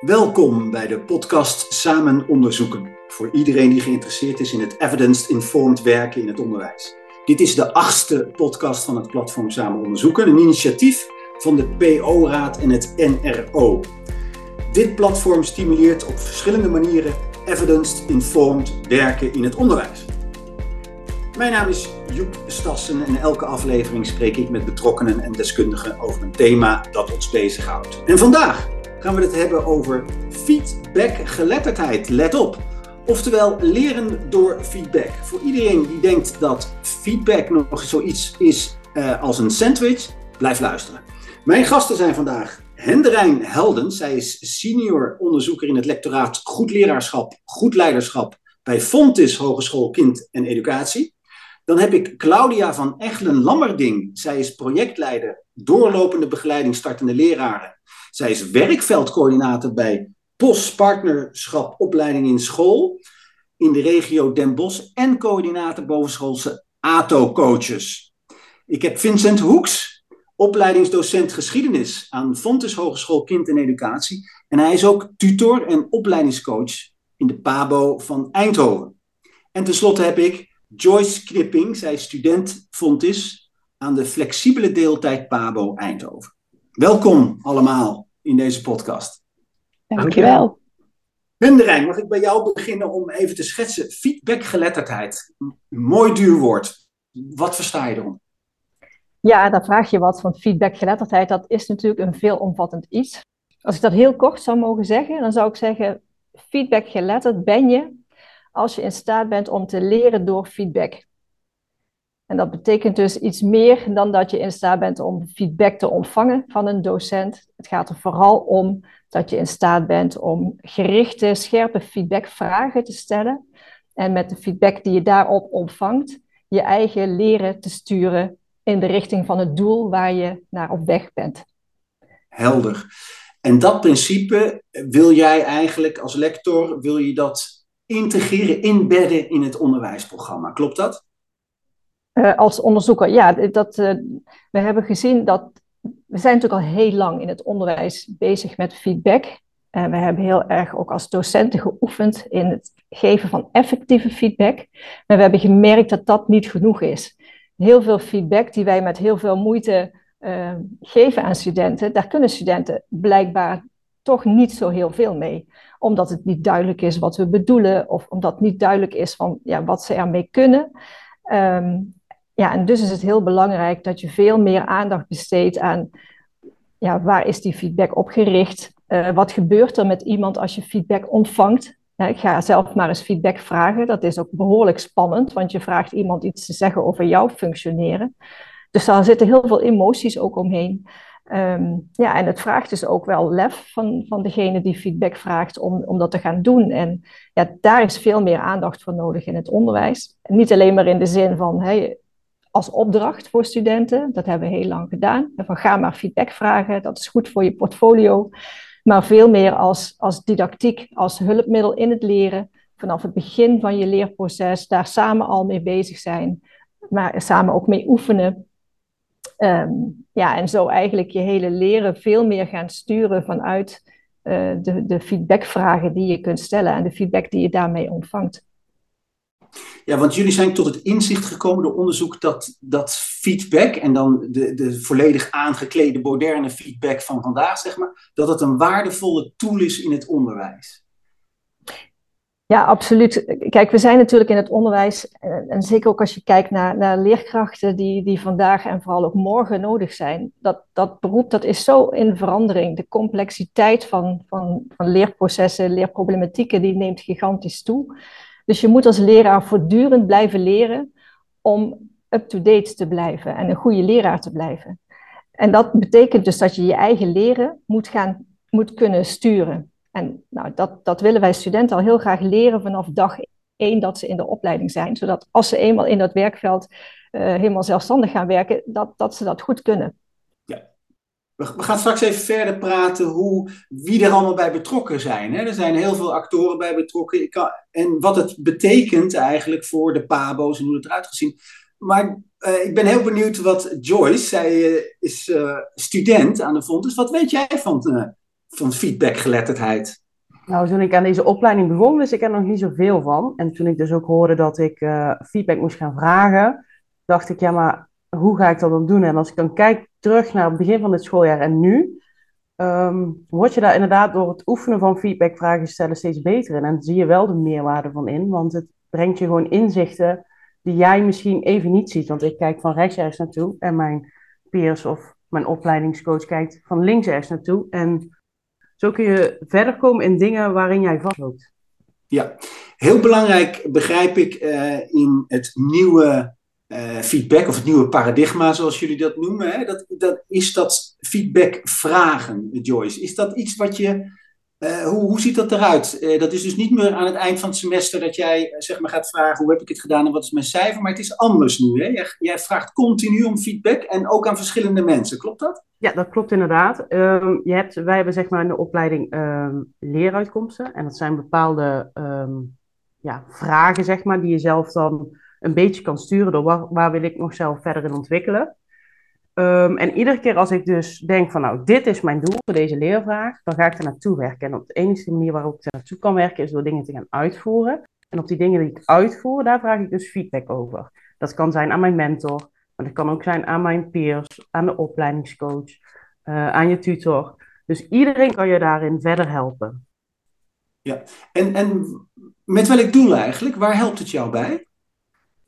Welkom bij de podcast Samen Onderzoeken. Voor iedereen die geïnteresseerd is in het evidence-informed werken in het onderwijs. Dit is de achtste podcast van het platform Samen Onderzoeken, een initiatief van de PO-raad en het NRO. Dit platform stimuleert op verschillende manieren evidence-informed werken in het onderwijs. Mijn naam is Joep Stassen en elke aflevering spreek ik met betrokkenen en deskundigen over een thema dat ons bezighoudt. En vandaag gaan we het hebben over feedback-geletterdheid. Let op! Oftewel leren door feedback. Voor iedereen die denkt dat feedback nog zoiets is uh, als een sandwich, blijf luisteren. Mijn gasten zijn vandaag Henderijn Helden. Zij is senior onderzoeker in het lectoraat Goed Leraarschap, Goed Leiderschap bij Fontis Hogeschool Kind en Educatie. Dan heb ik Claudia van Echelen-Lammerding. Zij is projectleider doorlopende begeleiding startende leraren. Zij is werkveldcoördinator bij POS Partnerschap Opleiding in School in de regio Den Bosch en coördinator bovenschoolse ATO-coaches. Ik heb Vincent Hoeks, opleidingsdocent geschiedenis aan Fontes Hogeschool Kind en Educatie. En hij is ook tutor en opleidingscoach in de PABO van Eindhoven. En tenslotte heb ik Joyce Knipping, zij is student Fontis aan de flexibele deeltijd PABO Eindhoven. Welkom allemaal in deze podcast. Dankjewel. Wenderijn, mag ik bij jou beginnen om even te schetsen? Feedbackgeletterdheid, een mooi duur woord. Wat versta je erom? Ja, daar vraag je wat van feedbackgeletterdheid. Dat is natuurlijk een veelomvattend iets. Als ik dat heel kort zou mogen zeggen, dan zou ik zeggen: feedbackgeletterd ben je als je in staat bent om te leren door feedback. En dat betekent dus iets meer dan dat je in staat bent om feedback te ontvangen van een docent. Het gaat er vooral om dat je in staat bent om gerichte, scherpe feedbackvragen te stellen. En met de feedback die je daarop ontvangt, je eigen leren te sturen in de richting van het doel waar je naar op weg bent. Helder. En dat principe wil jij eigenlijk als lector, wil je dat integreren, inbedden in het onderwijsprogramma. Klopt dat? Uh, als onderzoeker, ja. Dat, uh, we hebben gezien dat. We zijn natuurlijk al heel lang in het onderwijs bezig met feedback. En we hebben heel erg ook als docenten geoefend in het geven van effectieve feedback. Maar we hebben gemerkt dat dat niet genoeg is. Heel veel feedback die wij met heel veel moeite uh, geven aan studenten, daar kunnen studenten blijkbaar toch niet zo heel veel mee. Omdat het niet duidelijk is wat we bedoelen, of omdat het niet duidelijk is van ja, wat ze ermee kunnen. Um, ja, en dus is het heel belangrijk dat je veel meer aandacht besteedt aan ja, waar is die feedback op gericht? Uh, wat gebeurt er met iemand als je feedback ontvangt? ik ga zelf maar eens feedback vragen. Dat is ook behoorlijk spannend, want je vraagt iemand iets te zeggen over jouw functioneren. Dus daar zitten heel veel emoties ook omheen. Um, ja, en het vraagt dus ook wel lef van, van degene die feedback vraagt om, om dat te gaan doen. En ja, daar is veel meer aandacht voor nodig in het onderwijs. Niet alleen maar in de zin van hey, als opdracht voor studenten, dat hebben we heel lang gedaan. Van ga maar feedback vragen, dat is goed voor je portfolio. Maar veel meer als, als didactiek, als hulpmiddel in het leren. Vanaf het begin van je leerproces, daar samen al mee bezig zijn. Maar samen ook mee oefenen. Um, ja, en zo eigenlijk je hele leren veel meer gaan sturen vanuit uh, de, de feedbackvragen die je kunt stellen en de feedback die je daarmee ontvangt. Ja, want jullie zijn tot het inzicht gekomen door onderzoek dat, dat feedback en dan de, de volledig aangeklede moderne feedback van vandaag, zeg maar, dat het een waardevolle tool is in het onderwijs. Ja, absoluut. Kijk, we zijn natuurlijk in het onderwijs, en zeker ook als je kijkt naar, naar leerkrachten die, die vandaag en vooral ook morgen nodig zijn. Dat, dat beroep dat is zo in verandering. De complexiteit van, van, van leerprocessen, leerproblematieken, die neemt gigantisch toe. Dus je moet als leraar voortdurend blijven leren om up-to-date te blijven en een goede leraar te blijven. En dat betekent dus dat je je eigen leren moet, gaan, moet kunnen sturen. En nou, dat, dat willen wij studenten al heel graag leren vanaf dag één dat ze in de opleiding zijn. Zodat als ze eenmaal in dat werkveld uh, helemaal zelfstandig gaan werken, dat, dat ze dat goed kunnen. We, gaan straks even verder praten hoe, wie er allemaal bij betrokken zijn. Hè? Er zijn heel veel actoren bij betrokken. Kan, en wat het betekent eigenlijk voor de PABO's en hoe het eruit gezien. Maar uh, ik ben heel benieuwd wat Joyce, zij uh, is uh, student aan de Fontes. Wat weet jij van van feedbackgeletterdheid? Nou, toen ik aan deze opleiding begon, wist ik er nog niet zoveel van. En toen ik dus ook hoorde dat ik feedback moest gaan vragen, dacht ik, ja, maar hoe ga ik dat dan doen? En als ik dan kijk terug naar het begin van het schooljaar en nu, um, word je daar inderdaad door het oefenen van feedbackvragen stellen steeds beter in. En zie je wel de meerwaarde van in, want het brengt je gewoon inzichten die jij misschien even niet ziet. Want ik kijk van rechts ergens naartoe en mijn peers of mijn opleidingscoach kijkt van links ergens naartoe. En zo kun je verder komen in dingen waarin jij vastloopt. Ja, heel belangrijk begrijp ik uh, in het nieuwe uh, feedback of het nieuwe paradigma, zoals jullie dat noemen. Hè? Dat, dat, is dat feedback vragen, Joyce. Is dat iets wat je. Uh, hoe, hoe ziet dat eruit? Uh, dat is dus niet meer aan het eind van het semester dat jij zeg maar, gaat vragen hoe heb ik het gedaan en wat is mijn cijfer, maar het is anders nu. Hè? Jij, vraagt continu om feedback en ook aan verschillende mensen, klopt dat? Ja, dat klopt inderdaad. Um, je hebt, wij hebben zeg maar in de opleiding um, leeruitkomsten en dat zijn bepaalde um, ja, vragen zeg maar, die je zelf dan een beetje kan sturen door waar, waar wil ik nog zelf verder in ontwikkelen. Um, en iedere keer als ik dus denk van nou, dit is mijn doel voor deze leervraag, dan ga ik er naartoe werken. En op de enige manier waarop ik er naartoe kan werken is door dingen te gaan uitvoeren. En op die dingen die ik uitvoer, daar vraag ik dus feedback over. Dat kan zijn aan mijn mentor, maar dat kan ook zijn aan mijn peers, aan de opleidingscoach, uh, aan je tutor. Dus iedereen kan je daarin verder helpen. Ja, en, en met welk doel eigenlijk? Waar helpt het jou bij?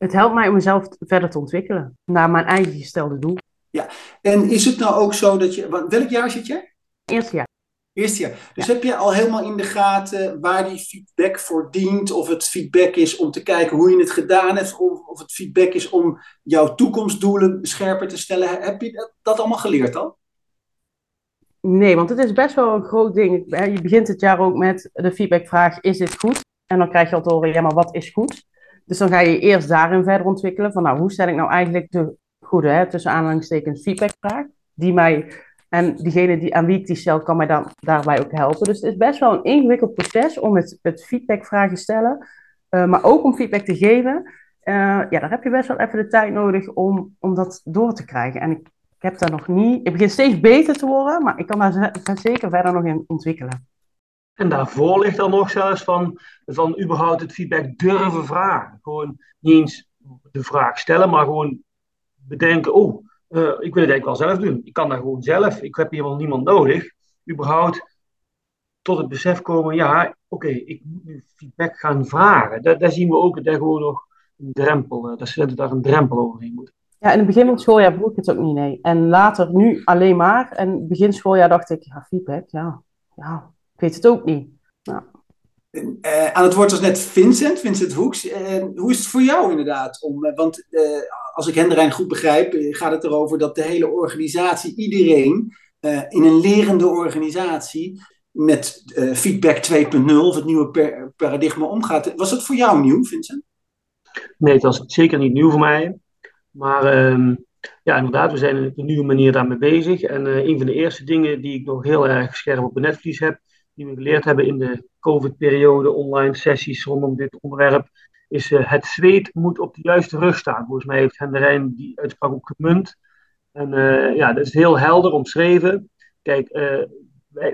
Het helpt mij om mezelf verder te ontwikkelen naar mijn eigen gestelde doel. Ja, en is het nou ook zo dat je. Welk jaar zit je? Eerste jaar. Eerste jaar. Dus heb je al helemaal in de gaten waar die feedback voor dient? Of het feedback is om te kijken hoe je het gedaan hebt? Of, of het feedback is om jouw toekomstdoelen scherper te stellen? Heb je dat, dat allemaal geleerd al? Nee, want het is best wel een groot ding. Je begint het jaar ook met de feedbackvraag: is dit goed? En dan krijg je al te horen: ja, maar wat is goed? Dus dan ga je eerst daarin verder ontwikkelen. Van nou, hoe stel ik nou eigenlijk de goede, hè, tussen aanhalingstekens, feedbackvraag. Die mij, en diegene die, aan wie ik die stel, kan mij dan, daarbij ook helpen. Dus het is best wel een ingewikkeld proces om het, het feedbackvragen te stellen. Uh, maar ook om feedback te geven. Uh, ja, daar heb je best wel even de tijd nodig om, om dat door te krijgen. En ik, ik heb daar nog niet... Ik begin steeds beter te worden, maar ik kan daar zeker verder nog in ontwikkelen. En daarvoor ligt er nog zelfs van, van überhaupt het feedback durven vragen. Gewoon niet eens de vraag stellen, maar gewoon bedenken, oh, uh, ik wil het eigenlijk wel zelf doen. Ik kan dat gewoon zelf. Ik heb hier wel niemand nodig. Überhaupt tot het besef komen, ja, oké, ik moet nu feedback gaan vragen. Daar, zien we ook dat gewoon nog een drempel, uh, dat studenten daar een drempel overheen moeten. Ja, in het begin van het schooljaar vroeg ik het ook niet, nee. En later, nu alleen maar. En begin schooljaar dacht ik, ja, feedback, ja, ja, weet het ook niet. Nou. Uh, aan het woord was net Vincent, Vincent Hoeks. Uh, hoe is het voor jou inderdaad? Om, uh, want als ik Henderijn goed begrijp, gaat het erover dat de hele organisatie, iedereen in een lerende organisatie met feedback 2.0 of het nieuwe paradigma omgaat. Was dat voor jou nieuw, Vincent? Nee, het was zeker niet nieuw voor mij. Maar ehm, ja, inderdaad, we zijn op een nieuwe manier daarmee bezig. En een van de eerste dingen die ik nog heel erg scherp op mijn netvlies heb, die we geleerd hebben in de COVID-periode, online sessies rondom dit onderwerp, is uh, het zweet moet op de juiste rug staan. Volgens mij heeft Henderijn die uitspraak ook gemunt. En uh, ja, dat is heel helder omschreven. Kijk, uh,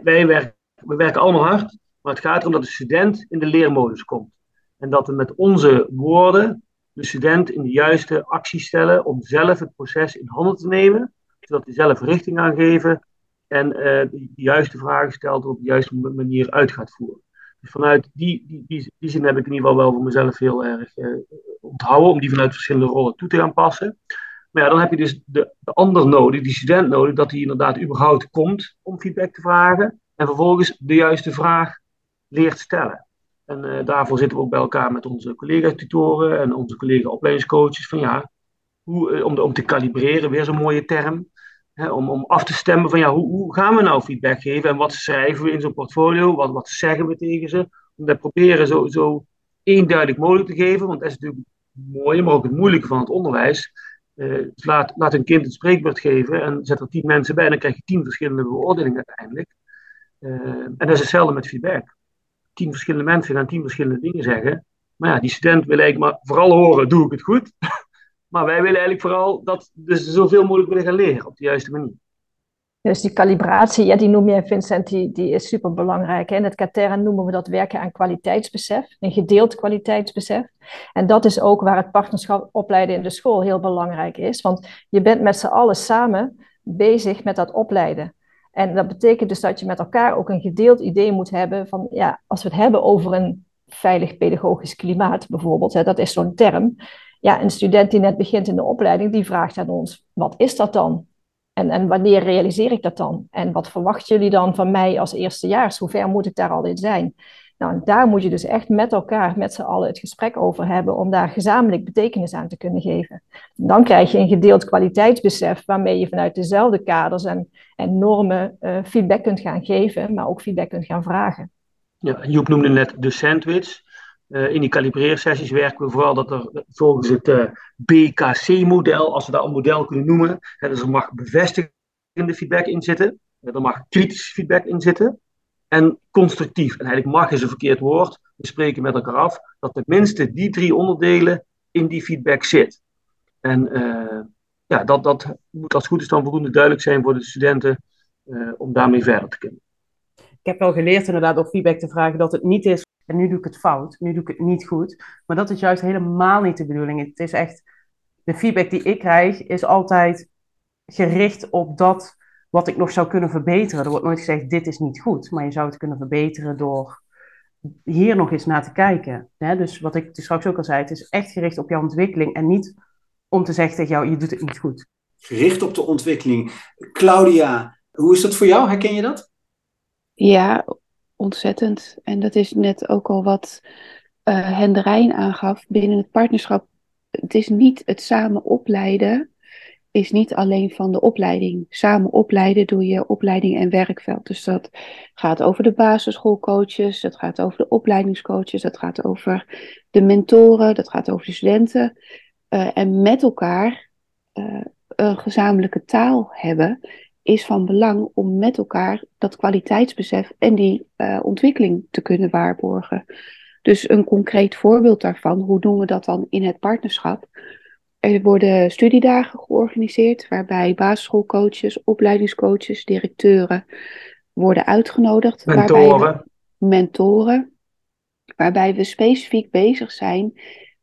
wij, werken, we werken allemaal hard, maar het gaat erom dat de student in de leermodus komt. En dat we met onze woorden de student in de juiste actie stellen om zelf het proces in handen te nemen, zodat hij zelf richting aan geven en uh, de, juiste vragen stelt op de juiste manier uit gaat voeren. Dus vanuit die, die, die, die zin heb ik in ieder geval wel voor mezelf heel erg uh, onthouden, om die vanuit verschillende rollen toe te gaan passen. Maar ja, dan heb je dus de, de ander nodig, die student nodig, dat hij inderdaad überhaupt komt om feedback te vragen en vervolgens de juiste vraag leert stellen. En uh, daarvoor zitten we ook bij elkaar met onze collega-tutoren en onze collega-opleidingscoaches. Van ja, hoe, om, om te kalibreren, weer zo'n mooie term om, om af te stemmen van ja, hoe, hoe, gaan we nou feedback geven en wat schrijven we in zo'n portfolio, wat, wat zeggen we tegen ze. Om dat proberen zo, zo eenduidig mogelijk te geven, want dat is natuurlijk het mooie, maar ook het moeilijke van het onderwijs. Uh, laat, laat een kind het spreekwoord geven en zet er tien mensen bij en dan krijg je tien verschillende beoordelingen uiteindelijk. Uh, en dat is hetzelfde met feedback. Tien verschillende mensen gaan tien verschillende dingen zeggen. Maar ja, die student wil eigenlijk maar vooral horen, doe ik het goed? Maar wij willen eigenlijk vooral dat dus zoveel mogelijk willen gaan leren op de juiste manier. Dus die calibratie, ja, die noem je, Vincent, die, die is super belangrijk. In het Caterra noemen we dat werken aan kwaliteitsbesef, een gedeeld kwaliteitsbesef. En dat is ook waar het partnerschap opleiden in de school heel belangrijk is. Want je bent met z'n allen samen bezig met dat opleiden. En dat betekent dus dat je met elkaar ook een gedeeld idee moet hebben van, ja, als we het hebben over een veilig pedagogisch klimaat bijvoorbeeld, hè, dat is zo'n term. Ja, een student die net begint in de opleiding, die vraagt aan ons, wat is dat dan? En, en wanneer realiseer ik dat dan? En wat verwachten jullie dan van mij als eerstejaars? Hoe ver moet ik daar al in zijn? Nou, daar moet je dus echt met elkaar, met z'n allen, het gesprek over hebben om daar gezamenlijk betekenis aan te kunnen geven. Dan krijg je een gedeeld kwaliteitsbesef waarmee je vanuit dezelfde kaders en, en normen uh, feedback kunt gaan geven, maar ook feedback kunt gaan vragen. Ja, Joep noemde net de sandwich. Uh, in die calibreersessies werken we vooral dat er volgens het uh, BKC-model, als we dat een model kunnen noemen, hè, dus er mag bevestigende feedback in zitten, er mag kritische feedback in zitten en constructief. En eigenlijk mag is een verkeerd woord, we spreken met elkaar af dat tenminste die drie onderdelen in die feedback zit. En uh, ja, dat, dat moet als het goed is dan voldoende duidelijk zijn voor de studenten om daarmee verder te kunnen. Ik heb wel geleerd inderdaad op feedback te vragen dat het niet is en nu doe ik het fout, nu doe ik het niet goed. Maar dat is juist helemaal niet de bedoeling. Het is echt, de feedback die ik krijg is altijd gericht op dat wat ik nog zou kunnen verbeteren. Er wordt nooit gezegd, dit is niet goed, maar je zou het kunnen verbeteren door hier nog eens naar te kijken. Dus wat ik dus straks ook al zei, het is echt gericht op jouw ontwikkeling en niet om te zeggen tegen jou, je doet het niet goed. Gericht op de ontwikkeling. Claudia, hoe is dat voor jou? Herken je dat? Ja, ontzettend. En dat is net ook al wat uh, aangaf binnen het partnerschap. Het is niet het samen opleiden, is niet alleen van de opleiding. Samen opleiden doe je opleiding en werkveld. Dus dat gaat over de basisschoolcoaches, dat gaat over de opleidingscoaches, dat gaat over de mentoren, dat gaat over de studenten. Uh, en met elkaar uh, een gezamenlijke taal hebben is van belang om met elkaar dat kwaliteitsbesef en die uh, ontwikkeling te kunnen waarborgen. Dus een concreet voorbeeld daarvan, hoe doen we dat dan in het partnerschap? Er worden studiedagen georganiseerd waarbij basisschoolcoaches, opleidingscoaches, directeuren worden uitgenodigd. Mentoren. Waarbij we, mentoren. Waarbij we specifiek bezig zijn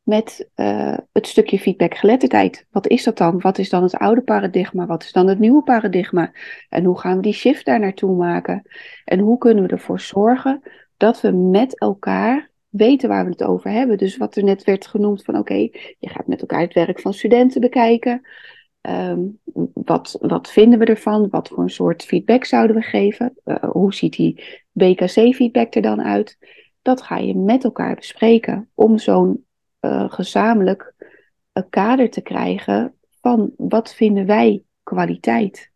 met uh, het stukje feedbackgeletterdheid. Wat is dat dan? Wat is dan het oude paradigma? Wat is dan het nieuwe paradigma? En hoe gaan we die shift daar naartoe maken? En hoe kunnen we ervoor zorgen dat we met elkaar weten waar we het over hebben? Dus wat er net werd genoemd van oké, je gaat met elkaar het werk van studenten bekijken. Um, wat, wat vinden we ervan? Wat voor een soort feedback zouden we geven? Uh, hoe ziet die BKC-feedback er dan uit? Dat ga je met elkaar bespreken om zo'n uh, gezamenlijk een kader te krijgen van wat vinden wij kwaliteit.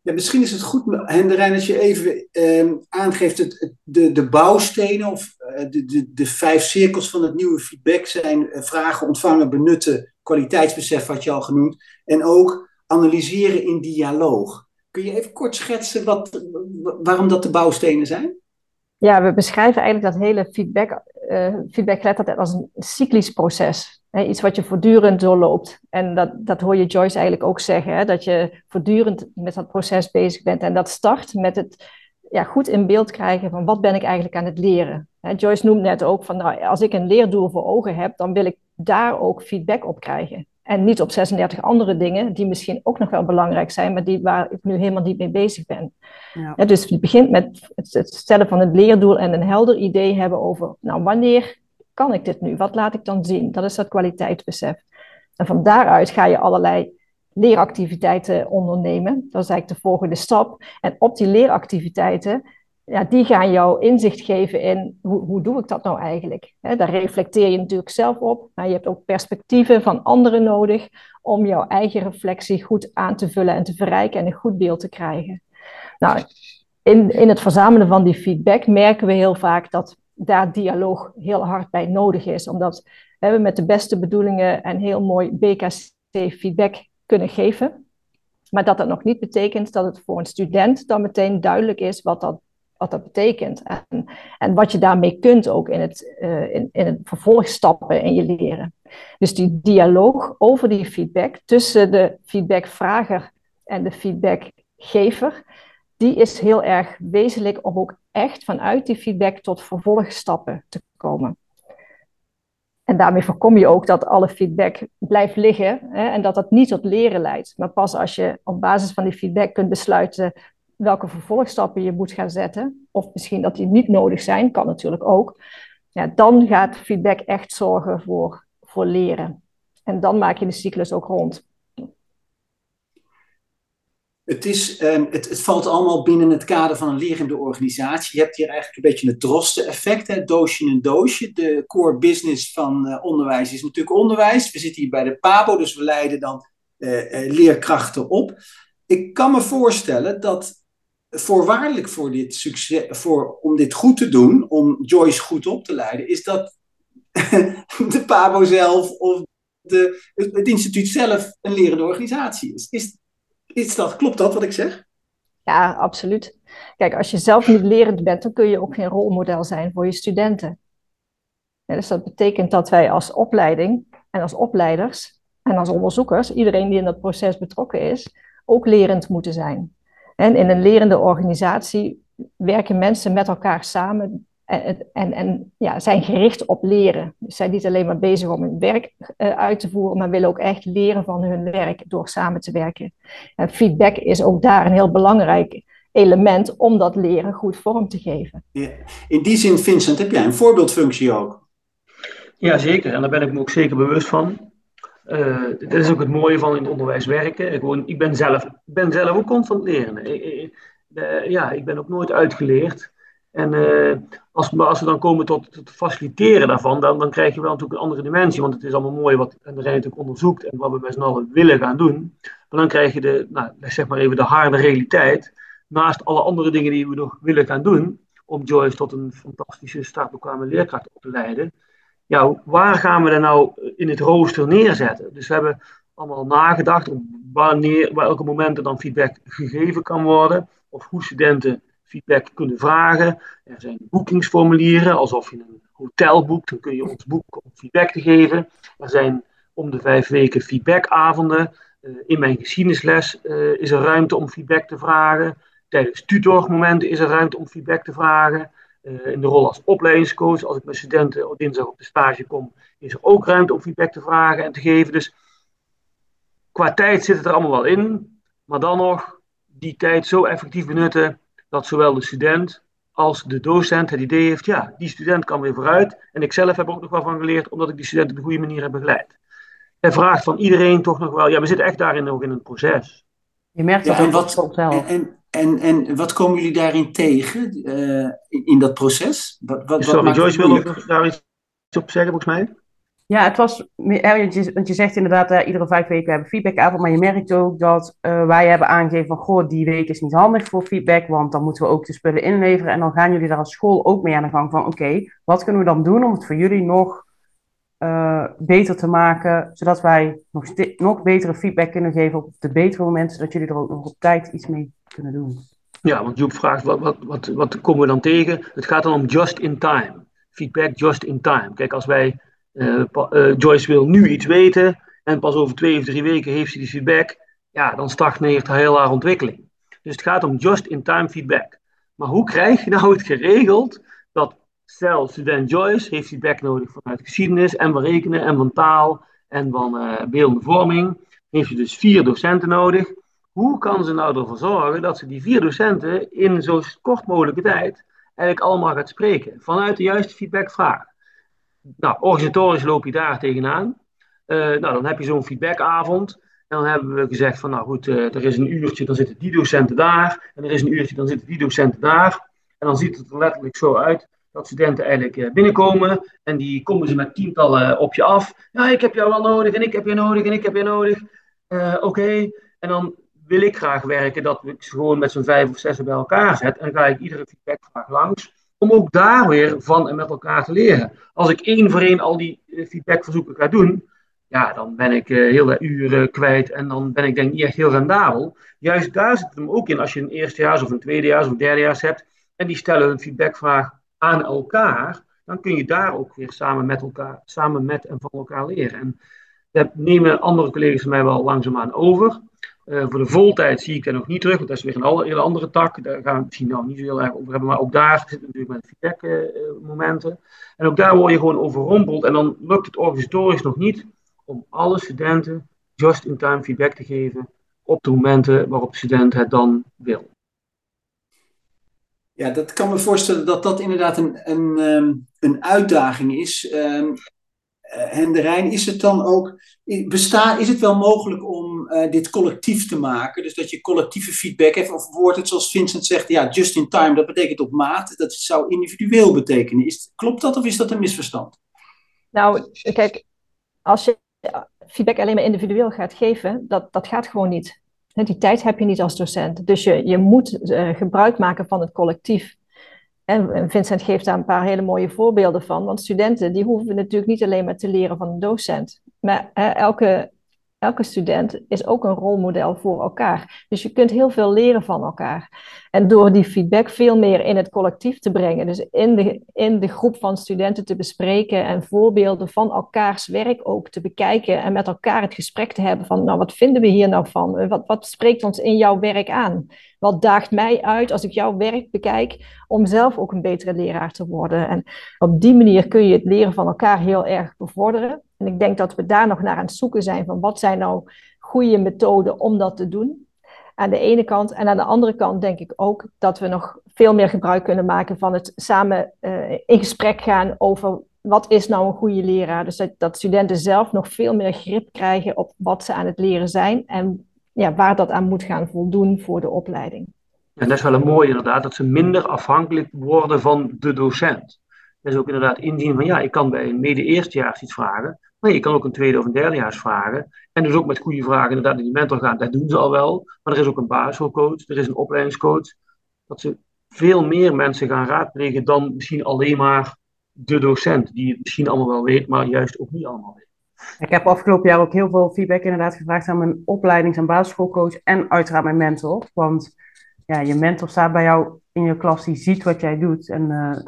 Ja, misschien is het goed, Henderijn, als je even eh, aangeeft het, de, de bouwstenen of uh, de, de, de vijf cirkels van het nieuwe feedback zijn uh, vragen, ontvangen, benutten, kwaliteitsbesef had je al genoemd, en ook analyseren in dialoog. Kun je even kort schetsen wat, waarom dat de bouwstenen zijn? Ja, we beschrijven eigenlijk dat hele feedback, uh, feedback als een cyclisch proces. Hè, iets wat je voortdurend doorloopt. En dat, dat hoor je Joyce eigenlijk ook zeggen, hè, dat je voortdurend met dat proces bezig bent. En dat start met het ja, goed in beeld krijgen van wat ben ik eigenlijk aan het leren. Hè, Joyce noemt net ook van, nou, als ik een leerdoel voor ogen heb, dan wil ik daar ook feedback op krijgen. En niet op 36 andere dingen, die misschien ook nog wel belangrijk zijn, maar die, waar ik nu helemaal niet mee bezig ben. Ja. dus het begint met het stellen van een leerdoel en een helder idee hebben over, nou, wanneer kan ik dit nu? Wat laat ik dan zien? Dat is dat kwaliteitsbesef. En van daaruit ga je allerlei leeractiviteiten ondernemen. Dat is eigenlijk de volgende stap. En op die leeractiviteiten ja, die gaan jou inzicht geven in hoe, hoe doe ik dat nou eigenlijk. Daar reflecteer je natuurlijk zelf op, maar je hebt ook perspectieven van anderen nodig om jouw eigen reflectie goed aan te vullen en te verrijken en een goed beeld te krijgen. Nou, in, in het verzamelen van die feedback merken we heel vaak dat daar dialoog heel hard bij nodig is, omdat we met de beste bedoelingen en heel mooi BKC-feedback kunnen geven. Maar dat dat nog niet betekent dat het voor een student dan meteen duidelijk is wat dat wat dat betekent. En, en wat je daarmee kunt ook in het, uh, in, in het vervolgstappen in je leren. Dus die dialoog over die feedback tussen de feedbackvrager en de feedbackgever, die is heel erg wezenlijk om ook echt vanuit die feedback tot vervolgstappen te komen. En daarmee voorkom je ook dat alle feedback blijft liggen hè, en dat dat niet tot leren leidt. Maar pas als je op basis van die feedback kunt besluiten welke vervolgstappen je moet gaan zetten, of misschien dat die niet nodig zijn, kan natuurlijk ook, ja, dan gaat feedback echt zorgen voor, voor leren. En dan maak je de cyclus ook rond. Het, is, ehm, het, het, valt allemaal binnen het kader van een lerende organisatie. Je hebt hier eigenlijk een beetje het drosten-effect, doosje in een doosje. De core business van uh, onderwijs is natuurlijk onderwijs. We zitten hier bij de PABO, dus we leiden dan uh, uh, leerkrachten op. Ik kan me voorstellen dat voorwaardelijk voor dit succes, voor, om dit goed te doen, om Joyce goed op te leiden, is dat de PABO zelf of de, het instituut zelf een lerende organisatie is. is. Is dat, klopt dat wat ik zeg? Ja, absoluut. Kijk, als je zelf niet lerend bent, dan kun je ook geen rolmodel zijn voor je studenten. Dus dat betekent dat wij als opleiding en als opleiders en als onderzoekers, iedereen die in dat proces betrokken is, ook lerend moeten zijn. En in een lerende organisatie werken mensen met elkaar samen en, en, en ja, zijn gericht op leren. Ze zijn niet alleen maar bezig om hun werk uh, uit te voeren, maar willen ook echt leren van hun werk door samen te werken. En feedback is ook daar een heel belangrijk element om dat leren goed vorm te geven. Ja. In die zin, Vincent, heb jij een voorbeeldfunctie ook? Ja, zeker. En daar ben ik me ook zeker bewust van. Uh, dat is ook het mooie van in het onderwijs werken. Ik, ik ben, zelf, ben zelf ook constant leren. Ik, ja, ik ben ook nooit uitgeleerd. En uh, als, we dan komen tot, het faciliteren daarvan, dan, dan krijg je wel natuurlijk een andere dimensie. Want het is allemaal mooi wat en de onderzoekt en wat we met z'n allen willen gaan doen. Maar dan krijg je de, nou, zeg maar even de harde realiteit. Naast alle andere dingen die we nog willen gaan doen. Om Joyce tot een fantastische startbekwame leerkracht op te leiden. Ja, waar gaan we dan nou in het rooster neerzetten? Dus we hebben allemaal nagedacht op wanneer, welke momenten dan feedback gegeven kan worden. Of hoe studenten feedback kunnen vragen. Er zijn boekingsformulieren, alsof je een hotel boekt, dan kun je ons boeken om feedback te geven. Er zijn om de vijf weken feedbackavonden. Uh, in mijn geschiedenisles uh, is er ruimte om feedback te vragen. Tijdens tutormomenten is er ruimte om feedback te vragen. Uh, in de rol als opleidingscoach, als ik met studenten op dinsdag op de stage kom, is er ook ruimte om feedback te vragen en te geven. Dus qua tijd zit het er allemaal wel in, maar dan nog die tijd zo effectief benutten dat zowel de student als de docent het idee heeft, ja, die student kan weer vooruit. En ik zelf heb er ook nog wel van geleerd, omdat ik die student op de goede manier heb begeleid. Hij vraagt van iedereen toch nog wel, ja, we zitten echt daarin nog in een proces. Je merkt dat ja, en wat, zelf. En, en, en wat komen jullie daarin tegen uh, in, in, dat proces? Wat, wat, Sorry, wat Joyce wil ook daar iets op zeggen, volgens mij. Ja, het was, want je zegt inderdaad, uh, iedere vijf weken hebben feedbackavond, maar je merkt ook dat uh, wij hebben aangegeven van, goh, die week is niet handig voor feedback, want dan moeten we ook de spullen inleveren. En dan gaan jullie daar als school ook mee aan de gang van, oké, wat kunnen we dan doen om het voor jullie nog uh, beter te maken, zodat wij nog, nog betere feedback kunnen geven op de betere momenten, zodat jullie er ook nog op tijd iets mee kunnen doen. Ja, want Joep vraagt, wat, wat, wat, wat komen we dan tegen? Het gaat dan om just in time. Feedback just in time. Kijk, als wij uh, uh, Joyce wil nu iets weten en pas over twee of drie weken heeft ze die feedback. Ja, dan stagneert heel haar ontwikkeling. Dus het gaat om just-in-time feedback. Maar hoe krijg je nou het geregeld stel student Joyce heeft feedback nodig vanuit geschiedenis en van rekenen en van taal en van uh. Heeft je dus vier docenten nodig. Hoe kan ze nou ervoor zorgen dat ze die vier docenten in zo kort mogelijke tijd eigenlijk allemaal gaat spreken vanuit de juiste feedbackvraag? Nou, organisatorisch loop je daar tegenaan. Uh, nou, dan heb je zo'n feedbackavond. En dan hebben we gezegd van, nou goed, uh, er is een uurtje, dan zitten die docenten daar. En er is een uurtje, dan zitten die docenten daar. En dan ziet het er letterlijk zo uit dat studenten eigenlijk uh, binnenkomen. En die komen ze met tientallen op je af. Ja, ik heb jou wel nodig, en ik heb je nodig, en ik heb je nodig. Oké, okay. en dan wil ik graag werken dat ik ze gewoon met zo'n vijf of zes bij elkaar zet. En dan ga ik iedere feedbackvraag langs om ook daar weer van en met elkaar te leren. Als ik één voor één al die eh, feedbackverzoeken ga doen, ja, dan ben ik uh, heel de uren kwijt en dan ben ik denk niet echt heel rendabel. Juist daar zit het hem ook in als je een eerstejaars of een tweedejaars of een derdejaars hebt en die stellen een feedbackvraag aan elkaar, dan kun je daar ook weer samen met elkaar, samen met en van elkaar leren. En dat nemen andere collega's van mij wel langzaamaan over. Uh, voor de voltijd zie ik dat nog niet terug, want dat is weer een hele andere tak. Daar gaan we misschien nou niet zo heel erg over hebben, maar ook daar zitten natuurlijk met feedback-momenten. Uh, en ook daar word je gewoon overrompeld en dan lukt het organisatorisch nog niet om alle studenten just-in-time feedback te geven op de momenten waarop de student het dan wil. Ja, dat kan me voorstellen dat dat inderdaad een, een, ehm, een uitdaging is. Um, Henderijn, is het dan ook, bestaat, is het wel mogelijk om uh, dit collectief te maken? Dus dat je collectieve feedback heeft, of wordt het zoals Vincent zegt, ja, just in time, dat betekent op maat, dat zou individueel betekenen. Is, klopt dat of is dat een misverstand? Nou, kijk, als je feedback alleen maar individueel gaat geven, dat, dat gaat gewoon niet. Die tijd heb je niet als docent. Dus je, je moet uh, gebruik maken van het collectief. En Vincent geeft daar een paar hele mooie voorbeelden van. Want studenten die hoeven natuurlijk niet alleen maar te leren van een docent. Maar elke elke student is ook een rolmodel voor elkaar. Dus je kunt heel veel leren van elkaar. En door die feedback veel meer in het collectief te brengen, dus in de, in de groep van studenten te bespreken en voorbeelden van elkaars werk ook te bekijken en met elkaar het gesprek te hebben van, nou, wat vinden we hier nou van? Wat, wat spreekt ons in jouw werk aan? Wat daagt mij uit als ik jouw werk bekijk om zelf ook een betere leraar te worden? En op die manier kun je het leren van elkaar heel erg bevorderen. En ik denk dat we daar nog naar aan het zoeken zijn van wat zijn nou goede methoden om dat te doen. Aan de ene kant. En aan de andere kant denk ik ook dat we nog veel meer gebruik kunnen maken van het samen uh, in gesprek gaan over wat is nou een goede leraar. Dus dat, studenten zelf nog veel meer grip krijgen op wat ze aan het leren zijn en ja, waar dat aan moet gaan voldoen voor de opleiding. En dat is wel een mooie inderdaad, dat ze minder afhankelijk worden van de docent. Dat is ook inderdaad inzien van ja, ik kan bij een mede-eerstejaars iets vragen, maar je kan ook een tweede of een derdejaars vragen. En dus ook met goede vragen inderdaad naar die mentor gaan. Dat doen ze al wel. Maar er is ook een basisschoolcoach, er is een opleidingscoach. Dat ze veel meer mensen gaan raadplegen dan misschien alleen maar de docent. Die het misschien allemaal wel weet, maar juist ook niet allemaal weet. Ik heb afgelopen jaar ook heel veel feedback inderdaad gevraagd aan mijn opleidings- en basisschoolcoach. En uiteraard mijn mentor. Want ja, je mentor staat bij jou in je klas, die ziet wat jij doet. En uh,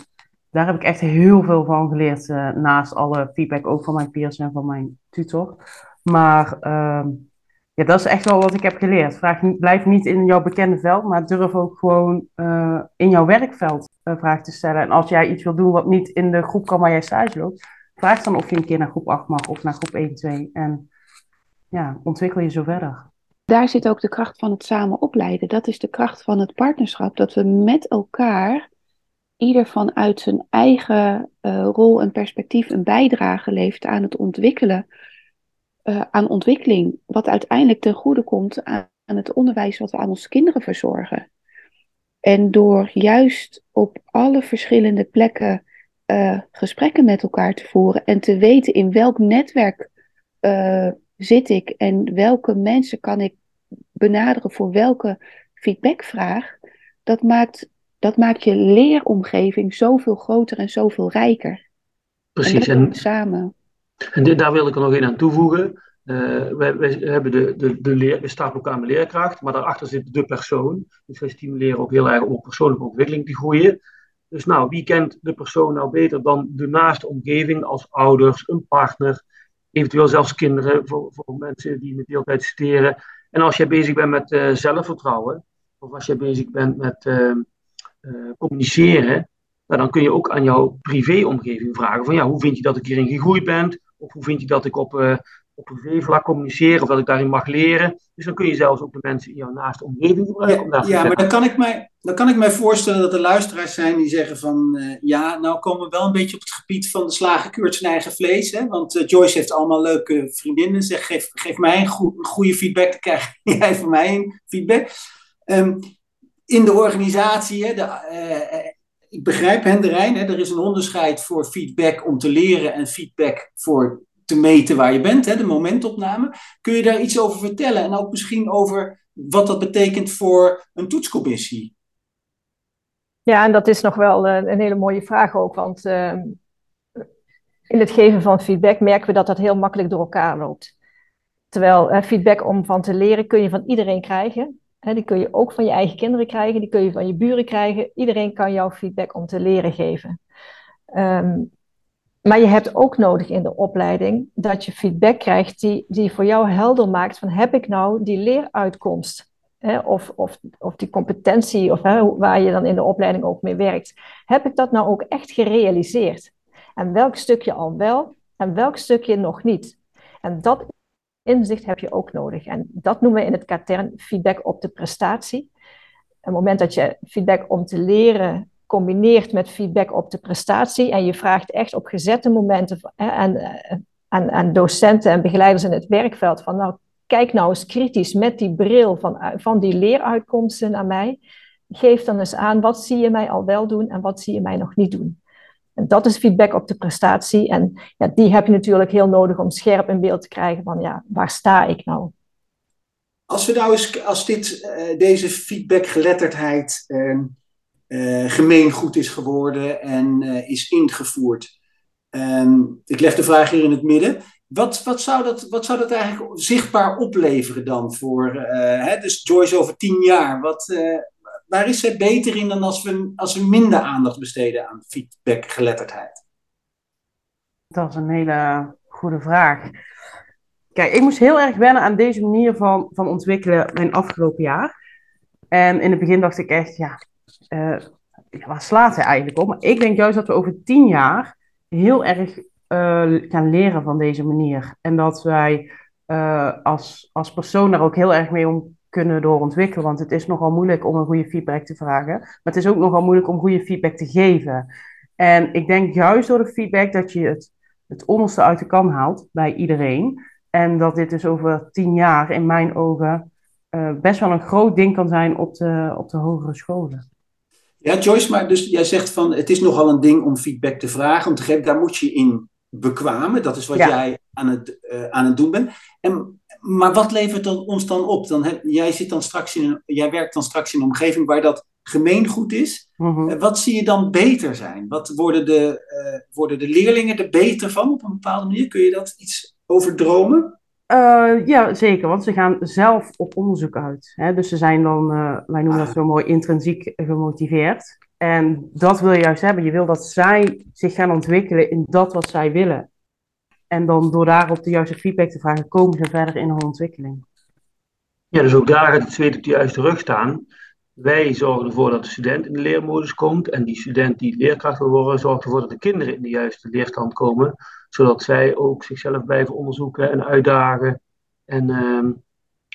daar heb ik echt heel veel van geleerd. Uh, naast alle feedback ook van mijn peers en van mijn tutor. Maar uh, ja, dat is echt wel wat ik heb geleerd. Vraag, blijf niet in jouw bekende veld, maar durf ook gewoon uh, in jouw werkveld vragen te stellen. En als jij iets wil doen wat niet in de groep kan waar jij stage loopt, vraag dan of je een keer naar groep 8 mag of naar groep 1, 2. En ja, ontwikkel je zo verder. Daar zit ook de kracht van het samen opleiden. Dat is de kracht van het partnerschap. Dat we met elkaar ieder vanuit zijn eigen uh, rol en perspectief een bijdrage levert aan het ontwikkelen, uh, aan ontwikkeling, wat uiteindelijk ten goede komt aan, het onderwijs wat we aan onze kinderen verzorgen. En door juist op alle verschillende plekken uh, gesprekken met elkaar te voeren en te weten in welk netwerk zit ik en welke mensen kan ik benaderen voor welke feedbackvraag, dat maakt dat maakt je leeromgeving zoveel groter en zoveel rijker. Precies. En, en samen. En daar wil ik er nog één aan toevoegen. Uh, wij, wij, hebben de, de, de leer, we starten elkaar met leerkracht, maar daarachter zit de persoon. Dus wij stimuleren ook heel erg om persoonlijke ontwikkeling te groeien. Dus nou, wie kent de persoon nou beter dan de naaste omgeving als ouders, een partner, eventueel zelfs kinderen voor, voor mensen die met deeltijd studeren. En als jij bezig bent met uh, zelfvertrouwen, of als jij bezig bent met uh, uh, communiceren, nou, dan kun je ook aan jouw privéomgeving vragen van ja, hoe vind je dat ik hierin gegroeid ben? Of hoe vind je dat ik op, uh, op privévlak communiceer of dat ik daarin mag leren? Dus dan kun je zelfs ook de mensen in jouw naaste omgeving gebruiken. Ja, om ja maar dan kan, ik mij, dan kan ik mij voorstellen dat er luisteraars zijn die zeggen van uh, ja, nou komen we wel een beetje op het gebied van de slagen keurt zijn eigen vlees. Hè? Want Joyce heeft allemaal leuke vriendinnen. Zeg, geef, geef mij een, go goede feedback, dan krijg jij van mij een feedback. Um, in de organisatie, hè, de, uh, ik begrijp Henderijn, hè, er is een onderscheid voor feedback om te leren en feedback voor te meten waar je bent, hè, de momentopname. Kun je daar iets over vertellen en ook misschien over wat dat betekent voor een toetscommissie? Ja, en dat is nog wel een, een hele mooie vraag ook, want uh, in het geven van feedback merken we dat dat heel makkelijk door elkaar loopt. Terwijl feedback om van te leren kun je van iedereen krijgen die kun je ook van je eigen kinderen krijgen, die kun je van je buren krijgen. Iedereen kan jou feedback om te leren geven. Um, maar je hebt ook nodig in de opleiding dat je feedback krijgt die, die voor jou helder maakt van heb ik nou die leeruitkomst? Of, of, of die competentie, of waar je dan in de opleiding ook mee werkt. Heb ik dat nou ook echt gerealiseerd? En welk stukje al wel en welk stukje nog niet? En dat inzicht heb je ook nodig. En dat noemen we in het katern feedback op de prestatie. Het moment dat je feedback om te leren combineert met feedback op de prestatie en je vraagt echt op gezette momenten eh, aan, aan docenten en begeleiders in het werkveld van nou, kijk nou eens kritisch met die bril van, van die leeruitkomsten naar mij. Geef dan eens aan, wat zie je mij al wel doen en wat zie je mij nog niet doen? En dat is feedback op de prestatie. En ja, die heb je natuurlijk heel nodig om scherp in beeld te krijgen van, ja, waar sta ik nou? Als we nou als dit, uh, deze feedbackgeletterdheid uh, uh, gemeengoed is geworden en uh, is ingevoerd. Um, ik leg de vraag hier in het midden. Wat, wat, zou, dat, wat zou dat eigenlijk zichtbaar opleveren dan voor, uh, hè, dus Joyce over tien jaar? Wat, waar is zij beter in dan als we, als we minder aandacht besteden aan feedbackgeletterdheid? Dat is een hele goede vraag. Kijk, ik moest heel erg wennen aan deze manier van, van ontwikkelen mijn afgelopen jaar. En in het begin dacht ik echt, ja, uh, waar slaat hij eigenlijk op? Maar ik denk juist dat we over tien jaar heel erg uh, gaan leren van deze manier. En dat wij uh, als, als persoon daar ook heel erg mee om kunnen doorontwikkelen. Want het is nogal moeilijk om een goede feedback te vragen. Maar het is ook nogal moeilijk om goede feedback te geven. En ik denk juist door de feedback dat je het, het onderste uit de kan haalt bij iedereen. En dat dit dus over tien jaar in mijn ogen uh, best wel een groot ding kan zijn op de, op de hogere scholen. Ja, Joyce, maar dus jij zegt van het is nogal een ding om feedback te vragen, om te geven, daar moet je in bekwamen. Dat is wat ja. jij aan het, uh, aan het doen bent. En, maar wat levert dat ons dan op? Dan heb, jij, zit dan straks in een, jij werkt dan straks in een omgeving waar dat gemeengoed is. Mm-hmm. Uh, wat zie je dan beter zijn? Wat worden de, uh, worden de leerlingen er beter van op een bepaalde manier? Kun je dat iets over dromen? Uh, ja, zeker, want ze gaan zelf op onderzoek uit. Hè? Dus ze zijn dan, uh, wij noemen ah. dat zo mooi, intrinsiek gemotiveerd. En dat wil je juist hebben. Je wil dat zij zich gaan ontwikkelen in dat wat zij willen. En dan door daarop de juiste feedback te vragen, komen ze verder in hun ontwikkeling. Ja, dus ook daar gaat het zweet op de juiste rug staan. Wij zorgen ervoor dat de student in de leermodus komt. En die student die leerkracht wil worden, zorgt ervoor dat de kinderen in de juiste leerstand komen zodat zij ook zichzelf blijven onderzoeken en uitdagen en, uh,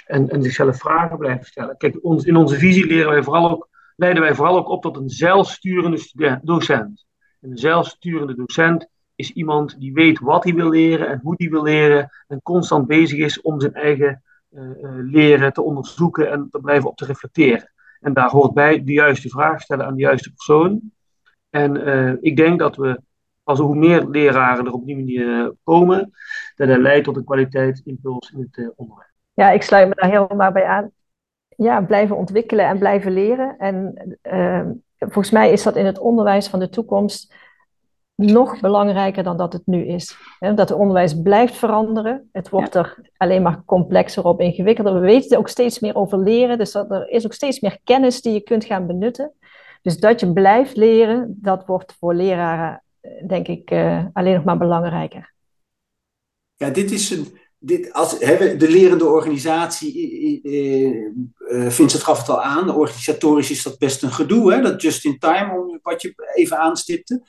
en, en zichzelf vragen blijven stellen. Kijk, ons, in onze visie leren wij vooral ook, leiden wij vooral ook op tot een zelfsturende docent. En een zelfsturende docent is iemand die weet wat hij wil leren en hoe hij wil leren en constant bezig is om zijn eigen uh, uh, leren te onderzoeken en te blijven op te reflecteren. En daar hoort bij de juiste vraag stellen aan de juiste persoon. En uh, ik denk dat we als hoe meer leraren er op die manier eh, komen, dat dat leidt tot een kwaliteitsimpuls in het onderwijs. Ja, ik sluit me daar helemaal bij aan. Ja, blijven ontwikkelen en blijven leren. En volgens mij is dat in het onderwijs van de toekomst nog belangrijker dan dat het nu is. Dat het onderwijs blijft veranderen. Het wordt ja. er alleen maar complexer op, ingewikkelder. We weten ook steeds meer over leren, dus dat er is ook steeds meer kennis die je kunt gaan benutten. Dus dat je blijft leren, dat wordt voor leraren denk ik uh, alleen nog maar belangrijker. Ja, dit is een. Dit, als, de lerende organisatie, uh, Vincent gaf het al aan, organisatorisch is dat best een gedoe, hè? dat just in time, om wat je even aanstipte.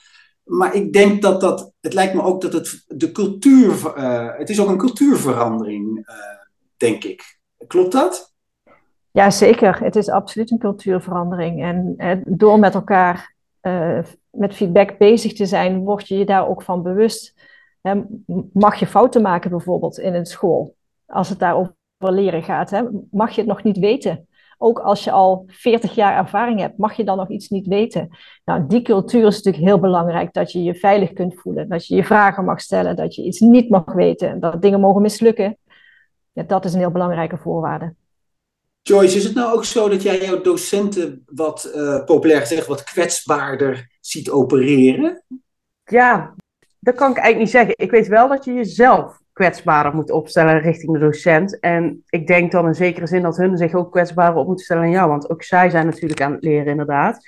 Maar ik denk dat dat, het lijkt me ook dat het de cultuur, uh, het is ook een cultuurverandering, uh, denk ik. Klopt dat? Ja, zeker. Het is absoluut een cultuurverandering. En door met elkaar met feedback bezig te zijn, word je je daar ook van bewust. Hè, mag je fouten maken bijvoorbeeld in een school, als het daar over leren gaat? Hè, mag je het nog niet weten? Ook als je al 40 jaar ervaring hebt, mag je dan nog iets niet weten? Nou, die cultuur is natuurlijk heel belangrijk, dat je je veilig kunt voelen, dat je je vragen mag stellen, dat je iets niet mag weten, dat dingen mogen mislukken. Ja, dat is een heel belangrijke voorwaarde. Joyce, is het nou ook zo dat jij jouw docenten wat, uh, populair gezegd, wat kwetsbaarder ziet opereren? Ja, dat kan ik eigenlijk niet zeggen. Ik weet wel dat je jezelf kwetsbaarder moet opstellen richting de docent. En ik denk dan in zekere zin dat hun zich ook kwetsbaarder op moeten stellen aan jou. Want ook zij zijn natuurlijk aan het leren, inderdaad.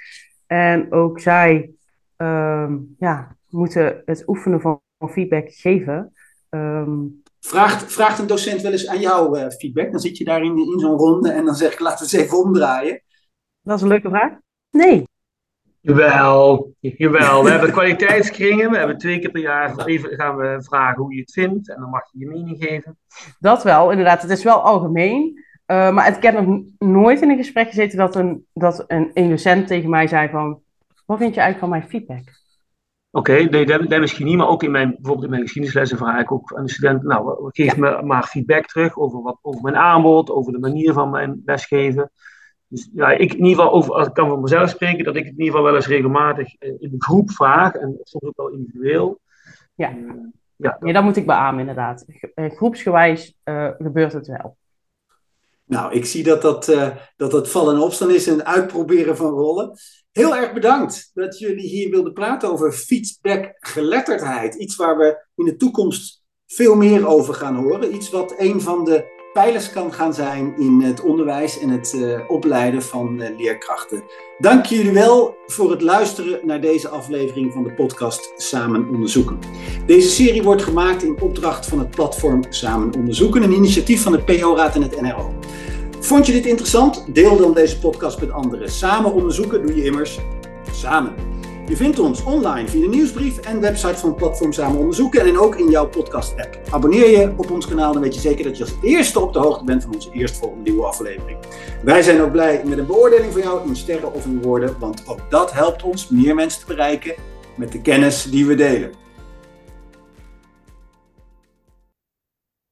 En ook zij um, ja, moeten het oefenen van, feedback geven. Ehm, vraagt, vraagt een docent wel eens aan jou uh, feedback? Dan zit je daar in, in zo'n ronde en dan zeg ik, laten we eens even omdraaien. Dat is een leuke vraag. Nee. Jawel, jawel. We hebben kwaliteitskringen. We hebben twee keer per jaar even gaan we vragen hoe je het vindt. En dan mag je je mening geven. Dat wel, inderdaad. Het is wel algemeen. Uh, maar ik heb nog nooit in een gesprek gezeten dat een, dat een, een docent tegen mij zei van... Wat vind je eigenlijk van mijn feedback? Oké, nee, dat, dat misschien niet, maar ook in mijn, bijvoorbeeld in mijn geschiedenislessen vraag ik ook aan de studenten, nou, geef me maar feedback terug over, wat, over mijn aanbod, over de manier van mijn lesgeven. Dus ja, ik in ieder geval, over, als ik kan van mezelf spreken, dat ik het in ieder geval wel eens regelmatig in de groep vraag, en soms ook wel individueel. Ja, uh, ja, dat... ja dat moet ik beamen inderdaad. Eh, groepsgewijs uh, gebeurt het wel. Nou, ik zie dat dat, uh, dat, dat vallen en opstaan is en uitproberen van rollen. Heel erg bedankt dat jullie hier wilden praten over feedback-geletterdheid. Iets waar we in de toekomst veel meer over gaan horen. Iets wat een van de pijlers kan gaan zijn in het onderwijs en het uh, opleiden van uh, leerkrachten. Dank jullie wel voor het luisteren naar deze aflevering van de podcast Samen Onderzoeken. Deze serie wordt gemaakt in opdracht van het platform Samen Onderzoeken, een initiatief van de PO-raad en het NRO. Vond je dit interessant? Deel dan deze podcast met anderen. Samen onderzoeken doe je immers samen. Je vindt ons online via de nieuwsbrief en website van platform Samen Onderzoeken en ook in jouw podcast-app. Abonneer je op ons kanaal, dan weet je zeker dat je als eerste op de hoogte bent van onze eerstvolgende nieuwe aflevering. Wij zijn ook blij met een beoordeling van jou in sterren of in woorden, want ook dat helpt ons meer mensen te bereiken met de kennis die we delen.